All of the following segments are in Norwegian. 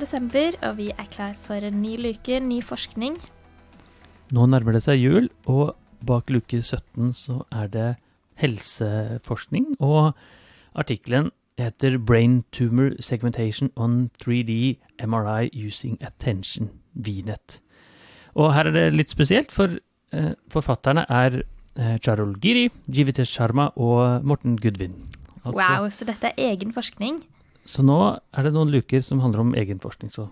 Desember, og vi er klar for en ny luke, ny forskning. Nå nærmer det seg jul, og bak luke 17 så er det helseforskning, og artikkelen heter 'Brain Tumor Segmentation on 3D MRI Using Attention VNet'. Og her er det litt spesielt, for eh, forfatterne er eh, Charol Giri, Jivitesh Sharma og Morten Gudvin. Altså, wow, så dette er egen forskning? Så nå er det noen luker som handler om egenforskning. Så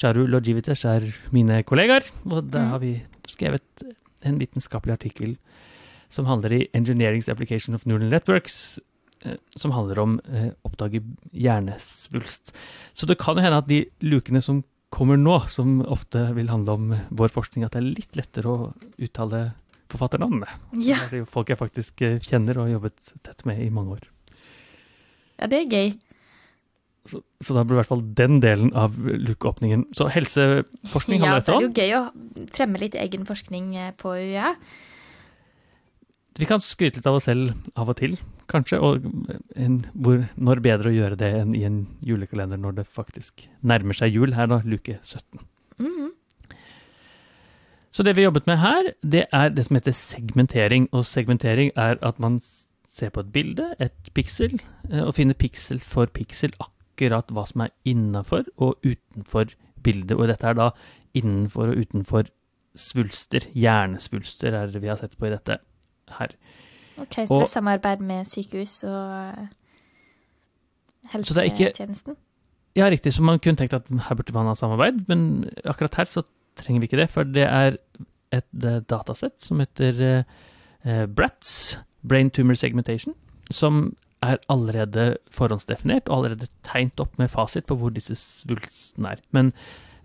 Charu Logivites er mine kollegaer, og der mm. har vi skrevet en vitenskapelig artikkel som handler i Engineering's Application of Neural Networks, eh, som handler om eh, oppdage hjernesvulst. Så det kan jo hende at de lukene som kommer nå, som ofte vil handle om vår forskning, at det er litt lettere å uttale forfatternavnene. Ja. Det er jo folk jeg faktisk eh, kjenner og har jobbet tett med i mange år. Ja, det er gøy. Så, så, da blir i hvert fall den delen av lukkeåpningen. Så helseforskning handler det om. Ja, så er det jo gøy å fremme litt egen forskning eh, på UiA. Vi kan skryte litt av oss selv av og til, kanskje. Og en, hvor, når bedre å gjøre det enn i en julekalender når det faktisk nærmer seg jul, her da, luke 17. Mm -hmm. Så det vi har jobbet med her, det er det som heter segmentering. Og segmentering er at man ser på et bilde, et piksel, eh, og finner piksel for piksel akkurat akkurat hva som er innafor og utenfor bildet. Og dette er da innenfor og utenfor svulster. Hjernesvulster er det vi har sett på i dette her. Ok, Så og, det er samarbeid med sykehus og helsetjenesten? Ja, riktig. Så man kunne tenkt at her burde man ha samarbeid, men akkurat her så trenger vi ikke det. For det er et datasett som heter uh, BRATS, Brain Tumor Segmentation, som er allerede forhåndsdefinert og allerede tegnet opp med fasit på hvor disse svulstene er. Men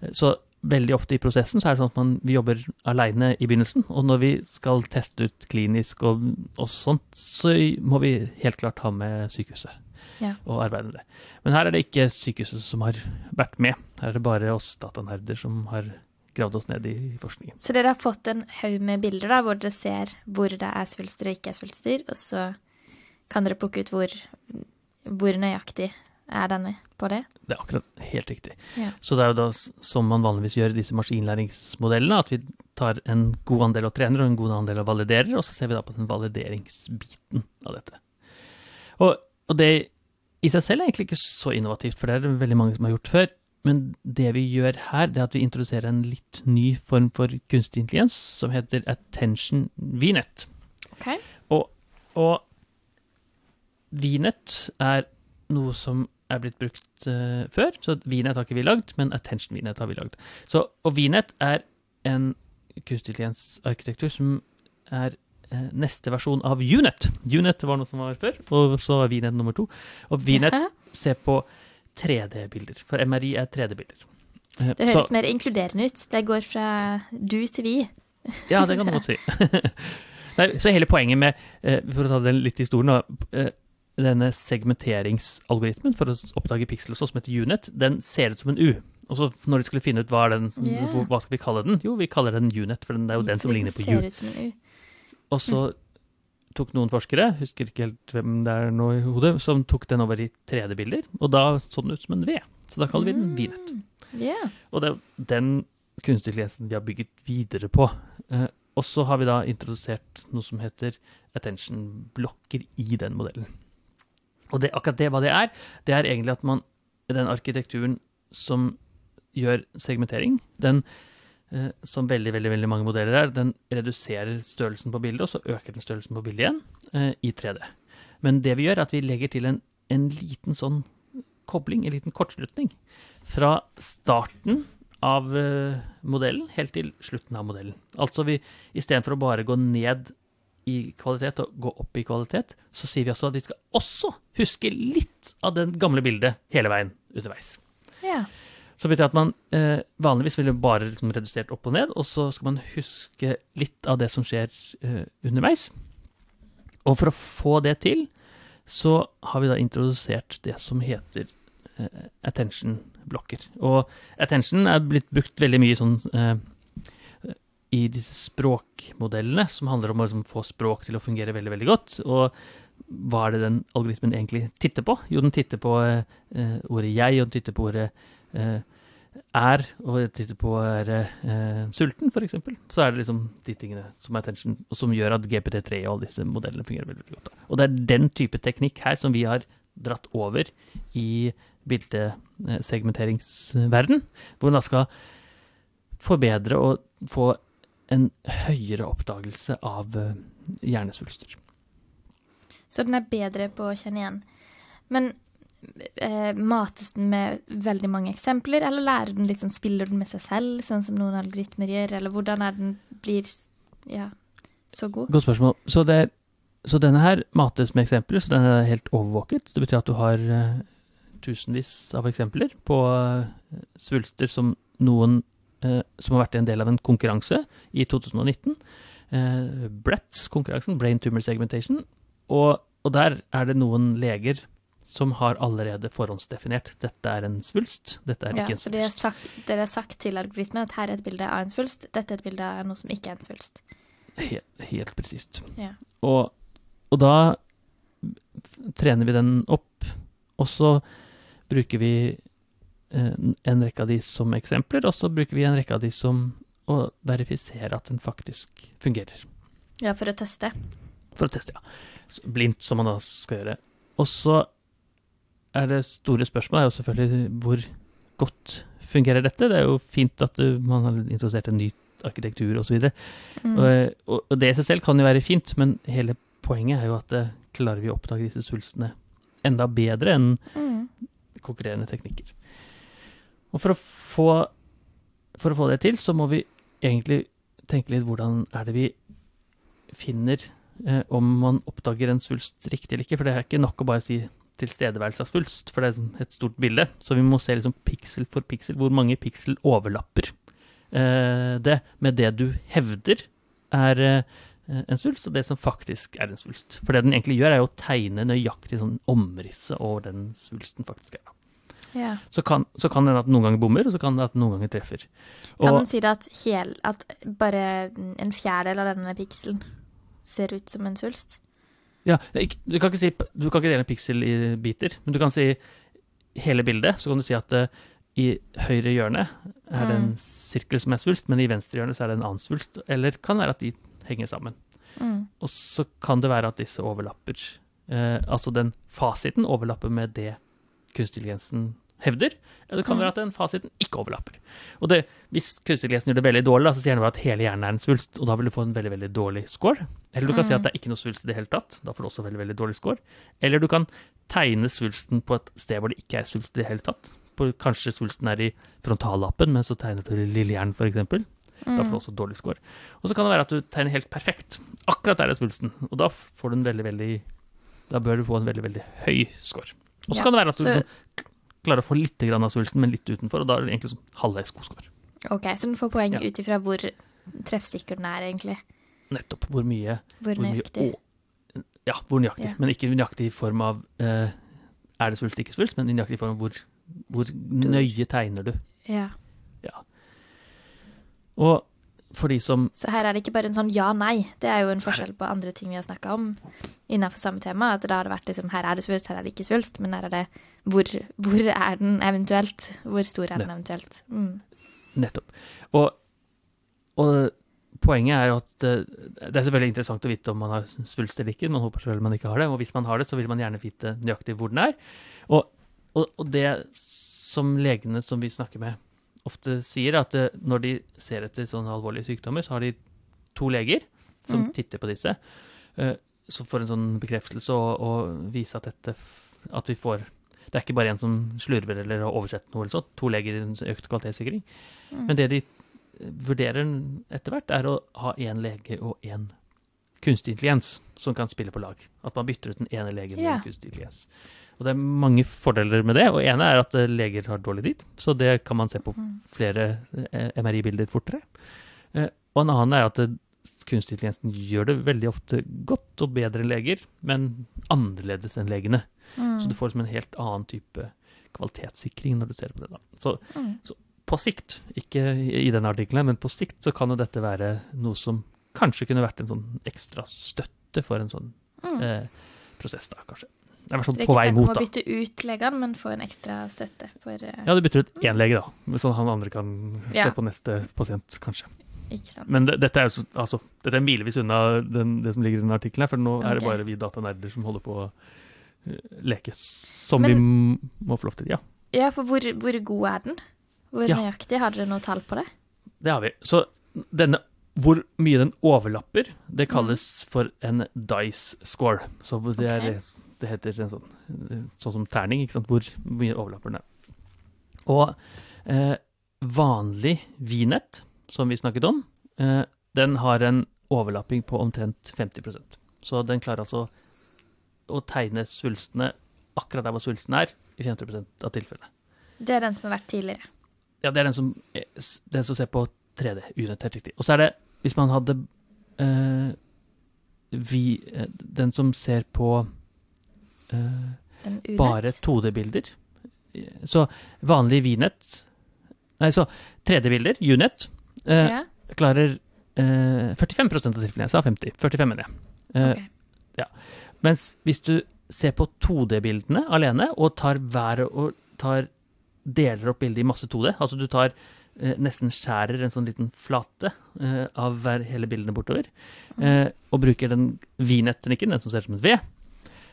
eh, så veldig ofte i prosessen så er det sånn at man, vi jobber aleine i begynnelsen. Og når vi skal teste ut klinisk og, og sånt, så må vi helt klart ha med sykehuset. Ja. og arbeide med det. Men her er det ikke sykehuset som har vært med. Her er det bare oss datanerder som har gravd oss ned i forskningen. Så dere har fått en haug med bilder da, hvor dere ser hvor det er svulster og ikke er svulster, og så kan dere plukke ut hvor, hvor nøyaktig er denne på det? Det er akkurat helt riktig. Ja. Så det er jo da som man vanligvis gjør i disse maskinlæringsmodellene, at vi tar en god andel og trener og en god andel og validerer, og så ser vi da på den valideringsbiten av dette. Og, og det i seg selv er egentlig ikke så innovativt, for det er det veldig mange som har gjort før. Men det vi gjør her, det er at vi introduserer en litt ny form for kunstig intelligens som heter attention VNet. Okay. Og, og VNet er noe som er blitt brukt uh, før. Så VNet har ikke vi lagd, men Attention VNet har vi lagd. Så, og VNet er en kunstig intelligens-arkitektur som er uh, neste versjon av UNET. UNET var noe som var før, og så er Vinet nummer to. Og VNet ser på 3D-bilder, for MRI er 3D-bilder. Uh, det høres så, mer inkluderende ut. Det går fra du til vi. ja, det kan du godt si. Nei, så hele poenget med, for å ta den litt historien, denne segmenteringsalgoritmen for å oppdage piksel, sånn som heter UNET, den ser ut som en U. Og så når de skulle finne ut hva, den, yeah. hva skal vi kalle den, jo, vi kaller den UNET, for den er jo den som ligner på U. Og så tok noen forskere, husker ikke helt hvem det er nå i hodet, som tok den over i 3D-bilder, og da så den ut som en V. Så da kaller vi den VNet. Yeah. Og det er den kunstig intelligensen vi har bygget videre på. Eh, og så har vi da introdusert noe som heter attention-blokker i den modellen. Og det, akkurat det hva det er, det er egentlig at man Den arkitekturen som gjør segmentering, den eh, som veldig veldig, veldig mange modeller er, den reduserer størrelsen på bildet, og så øker den størrelsen på bildet igjen eh, i 3D. Men det vi gjør, er at vi legger til en, en liten sånn kobling, en liten kortslutning, fra starten av uh, modellen helt til slutten av modellen. Altså vi istedenfor å bare gå ned i kvalitet og gå opp i kvalitet, så sier vi også at vi skal også huske litt av det gamle bildet hele veien underveis. Ja. Så betyr det at man eh, vanligvis ville bare liksom redusert opp og ned, og så skal man huske litt av det som skjer eh, underveis. Og for å få det til, så har vi da introdusert det som heter eh, attention-blokker. Og attention er blitt brukt veldig mye sånn eh, i disse språkmodellene, som handler om å liksom, få språk til å fungere veldig, veldig godt. Og hva er det den algoritmen egentlig titter på? Jo, den titter på eh, ordet 'jeg', og den titter på ordet eh, 'er', og den titter på ordet eh, 'sulten', f.eks. Så er det liksom de tingene som er attention, og som gjør at GPT3 og alle disse modellene fungerer veldig, veldig godt. Da. Og det er den type teknikk her som vi har dratt over i bildesegmenteringsverden, hvor en da skal forbedre og få en høyere oppdagelse av eh, hjernesvulster. Så den er bedre på å kjenne igjen. Men eh, mates den med veldig mange eksempler, eller lærer den litt sånn, spiller den med seg selv, sånn som noen algoritmer gjør, eller hvordan er den blir ja, så god? Godt spørsmål. Så, det, så, denne her mates med eksempler, så den er helt overvåket. Det betyr at du har uh, tusenvis av eksempler på uh, svulster som noen som har vært en del av en konkurranse i 2019. Uh, BRATS-konkurransen, Brain Tumor Segmentation, og, og, der er det noen leger som har allerede forhåndsdefinert dette er en svulst, dette er ja, ikke en svulst. Ja, Så dere har, sagt, til algoritmen at her er et bilde av en svulst, dette er et bilde av noe som ikke er en svulst? Helt, helt presist. Ja. Og, og, da trener vi den opp, og så bruker vi eh, en rekke av de som eksempler, og så bruker vi en rekke av de som å verifisere at den faktisk fungerer. Ja, for å teste? For å teste, ja blindt, som man da skal gjøre. Og så er det store spørsmålet er jo selvfølgelig hvor godt fungerer dette. Det er jo fint at man har introdusert en ny arkitektur osv. Mm. Og, og, og det i seg selv kan jo være fint, men hele poenget er jo at det, klarer vi å oppdage disse svulstene enda bedre enn mm. konkurrerende teknikker. Og for å, få, for å få det til, så må vi egentlig tenke litt hvordan er det vi finner eh, om man oppdager en svulst riktig eller ikke. For det er ikke nok å bare si tilstedeværelse av svulst, for det er et stort bilde. Så vi må se liksom piksel for piksel. Hvor mange piksel overlapper eh, det med det du hevder er eh, en svulst, og det som faktisk er en svulst. For det den egentlig gjør, er å tegne nøyaktig sånn omrisset over den svulsten faktisk er. Ja. Så, kan, så kan det hende at noen ganger bommer, og så kan det at noen ganger treffer. Og, kan man si det at, hel, at bare en fjerdedel av denne pikselen ser ut som en svulst? Ja, du kan ikke, si, du kan ikke dele en piksel i biter, men du kan si hele bildet. Så kan du si at uh, i høyre hjørne er det en mm. sirkel som er svulst, men i venstre hjørne så er det en annen svulst. Eller kan være at de henger sammen. Mm. Og så kan det være at disse overlapper. Uh, altså den fasiten overlapper med det kunstig intelligensen hevder, eller det kan mm. være at den fasiten ikke overlapper. Og det, Hvis kunstig intelligens gjør det veldig dårlig, så sier den at hele hjernen er en svulst, og da vil du få en veldig veldig dårlig score. Eller du kan mm. si at det er ikke noe svulst i det hele tatt, da får du også veldig veldig dårlig score. Eller du kan tegne svulsten på et sted hvor det ikke er svulst i det hele tatt. Kanskje svulsten er i frontallappen, men så tegner du lillehjernen f.eks. Mm. Da får du også dårlig score. Og så kan det være at du tegner helt perfekt. Akkurat der er svulsten. Og da får du en veldig, veldig Da bør du få en veldig, veldig høy score. Og så kan det være at du så klarer å få litt av svulsten, men litt utenfor, og da er det egentlig sånn halvveis god score. Ok, så den får poeng ja. ut ifra hvor treffsikker den er, egentlig? Nettopp. Hvor mye Hvor nøyaktig? Hvor ja, hvor nøyaktig. Ja. Men ikke nøyaktig i form av uh, er det svulst, ikke svulst, men nøyaktig i form av hvor, hvor nøye tegner du. Ja. ja. Og for de som Så her er det ikke bare en sånn ja-nei. Det er jo en forskjell på andre ting vi har snakka om innenfor samme tema. At da har det vært liksom her er det svulst, her er det ikke svulst. Men her er det hvor, hvor er den eventuelt? Hvor stor er den eventuelt? Mm. Nettopp. Og, og, poenget er jo at eh, det er selvfølgelig interessant å vite om man har svulst eller ikke. Man håper selvfølgelig man ikke har det. Og hvis man har det, så vil man gjerne vite nøyaktig hvor den er. Og, og, og det som legene som vi snakker med, ofte sier at eh, når de ser etter sånne alvorlige sykdommer, så har de to leger som mm. titter på disse. Uh, så får en sånn bekreftelse og, og vise at dette At vi får Det er ikke bare en som slurver eller har oversett noe eller sånt. To leger i økt kvalitetssikring. Mm. Men det de vurderer etter hvert, er å ha én lege og én kunstig intelligens som kan spille på lag. At man bytter ut den ene legen med en kunstig intelligens. Og det er mange fordeler med det. Og ene er at eh, leger har dårlig tid, så det kan man se på Mm. flere eh, MRI-bilder fortere. Eh, og en annen er at kunstig intelligens gjør det veldig ofte godt og bedre enn leger, men annerledes enn legene. Så du Mm. får liksom en helt annen type kvalitetssikring når du ser på det. da. Så Mm. på sikt, ikke i i denne artikkelen, men på sikt så kan jo dette være noe som kanskje kunne vært en sånn ekstra støtte for en sånn Mm. eh, prosess, da, kanskje. Det er i hvert Så fall det er ikke vei snakk om å bytte ut legene, men få en ekstra støtte for eh, Ja, du bytter ut én lege, da, så han andre kan se på neste pasient, kanskje. Ikke sant. Men det, dette er jo så, altså, dette er milevis unna den, det som ligger i denne artikkelen, her, for nå er det bare vi datanerder som holder på å eh, leke, som vi Men- vi må få lov til. Ja, Ja, for hvor, hvor god er den? Hvor Ja. nøyaktig? Har dere noe tall på det? det har vi. Så denne, hvor mye den overlapper, det Mm. kalles for en dice score. Så det, er. Det heter en sånn, sånn som terning, ikke sant? hvor mye overlapper den er. Og eh, vanlig vinett, som vi snakket om, eh, den har en overlapping på omtrent 50% Så den klarer altså å tegne svulstene akkurat der hvor svulsten er, i 50% av tilfellene. Det er den som har vært tidligere. Ja, det er den som, den som ser på 3D, unett, helt riktig. Og så er det, hvis man hadde eh, vi, eh, Den som ser på. Bare 2D-bilder. Så vanlig Vnett Nei, så 3D-bilder, Unett, eh, Ja, klarer eh, 45% av tilfellene. Jeg sa 50. 45, mener jeg. Okay. Ja. Mens hvis du ser på 2D-bildene alene, og tar hver og tar deler opp bildet i masse 2D, altså du tar eh, nesten skjærer en sånn liten flate eh, av hver, hele bildene bortover, eh, og bruker den V-nettenikken, den som ser ut som en V,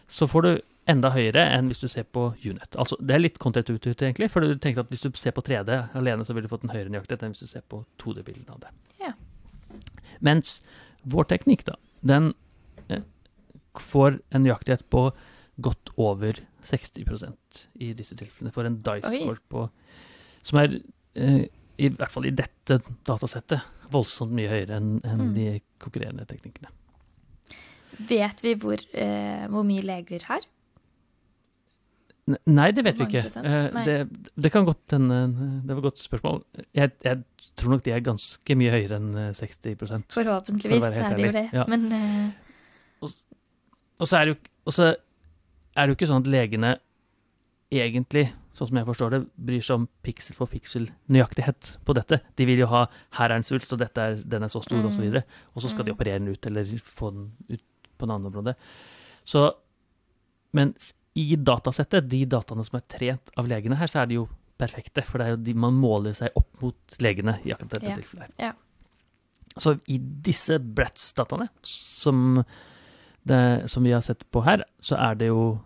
så får du enda høyere enn hvis du ser på Unet. Altså, det er litt kontraintuitivt, egentlig, for du tenkte at hvis du ser på 3D alene, så ville du fått en høyere nøyaktighet enn hvis du ser på 2D-bildene av det. Ja. Mens vår teknikk, da, den eh, får en nøyaktighet på godt over 60% i disse tilfellene. For en dice-score på Som er, eh, i hvert fall i dette datasettet, voldsomt mye høyere enn enn Mm. de konkurrerende teknikkene. Vet vi hvor, eh, hvor mye leger har? Nei, det vet vi ikke. Eh. Det, det kan godt hende Det var et godt spørsmål. Jeg, jeg tror nok de er ganske mye høyere enn eh, 60 Forhåpentligvis For er det jo det. ja. Men uh... Og så er det jo, og så er det jo ikke sånn at legene egentlig, sånn som jeg forstår det, bryr seg om piksel for piksel nøyaktighet på dette. De vil jo ha 'her er en svulst, og dette er, den er så stor', og så Mm. videre. Og så skal de Mm. operere den ut, eller få den ut på område. Så, men i datasettet, de dataene som er trent av legene her, så er de jo perfekte. For det er jo de man måler seg opp mot legene i akkurat dette Ja. tilfellet. Ja. Så i disse Bratz-dataene, som, som vi har sett på her, så er det jo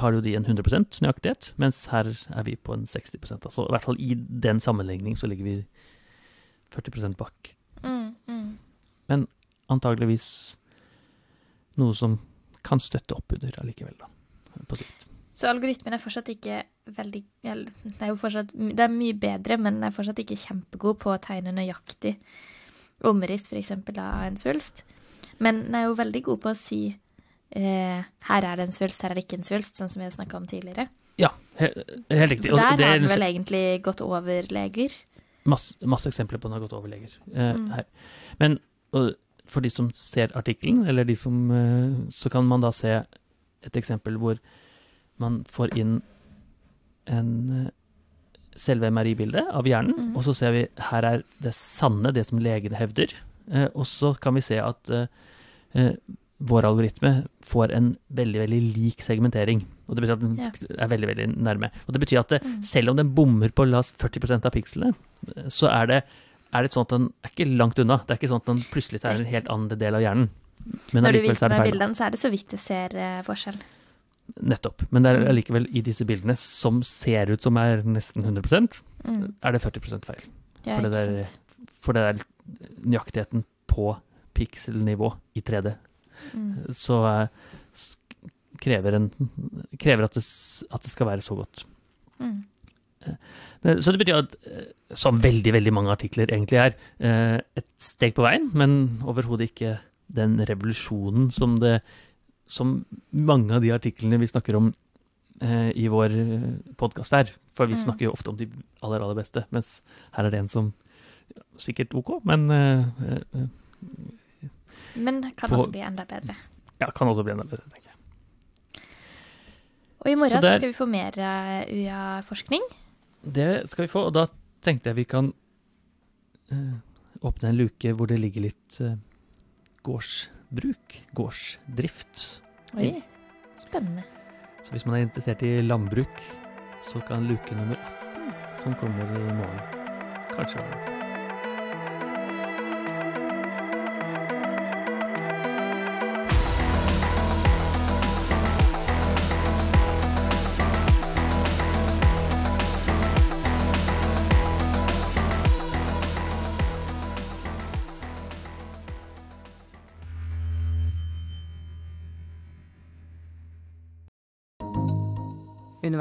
har jo de en 100% nøyaktighet, mens her er vi på en 60% altså, I hvert fall i den sammenligning så ligger vi 40% bak. mm, mm. Antageligvis noe som kan støtte opp under allikevel, da. På sikt. Så algoritmen er fortsatt ikke veldig Det er jo fortsatt Det er mye bedre, men den er fortsatt ikke kjempegod på å tegne nøyaktig omriss, f.eks. av en svulst. Men den er jo veldig god på å si eh, her er det en svulst, her er det ikke en svulst, sånn som vi har snakka om tidligere. Ja, he, helt riktig. Og der det har den vel egentlig gått over leger. masse, masse eksempler på den har gått over leger eh, Mm. her. Men og, for de som ser artikkelen, eller de som eh, Så kan man da se et eksempel hvor man får inn en eh, selve MRI-bildet av hjernen, Mm. og så ser vi her er det sanne, det som legene hevder. Eh, og så kan vi se at vår algoritme får en veldig, veldig lik segmentering. Og det betyr at den Ja. er veldig, veldig nærme. Og det betyr at det, Mm. selv om den bommer på la oss 40% av pikslene, så er det, er det sånn at den er ikke langt unna. Det er ikke sånn at den plutselig tar en helt annen del av hjernen. Men Når du viser er meg bildene, så er det så vidt jeg ser eh, forskjell. Nettopp. Men det er allikevel i disse bildene, som ser ut som er nesten 100 Mm. er det 40 feil. Ja, For det der-. For det er nøyaktigheten på pikselnivå i 3D. Mm. Så eh, krever, en, krever at, det, at det skal være så godt. Mm. Det- Så det betyr at, eh, som veldig veldig mange artikler egentlig er, eh, et steg på veien, men overhodet ikke den revolusjonen som det Som mange av de artiklene vi snakker om eh, i vår podkast er. For vi Mm. snakker jo ofte om de aller, aller beste, mens her er det en som Sikkert OK, men eh, eh, Men kan På- også bli enda bedre. ja, kan også bli enda bedre, tenker jeg. Og i morgen Så så, er- skal vi få mer eh, UiA-forskning. Det skal vi få, og da tenkte jeg vi kan uh, åpne en luke hvor det ligger litt uh, gårdsbruk, gårdsdrift. Oi, spennende. Så hvis man er interessert i landbruk, så kan luke nummer 18, som kommer i morgen, kanskje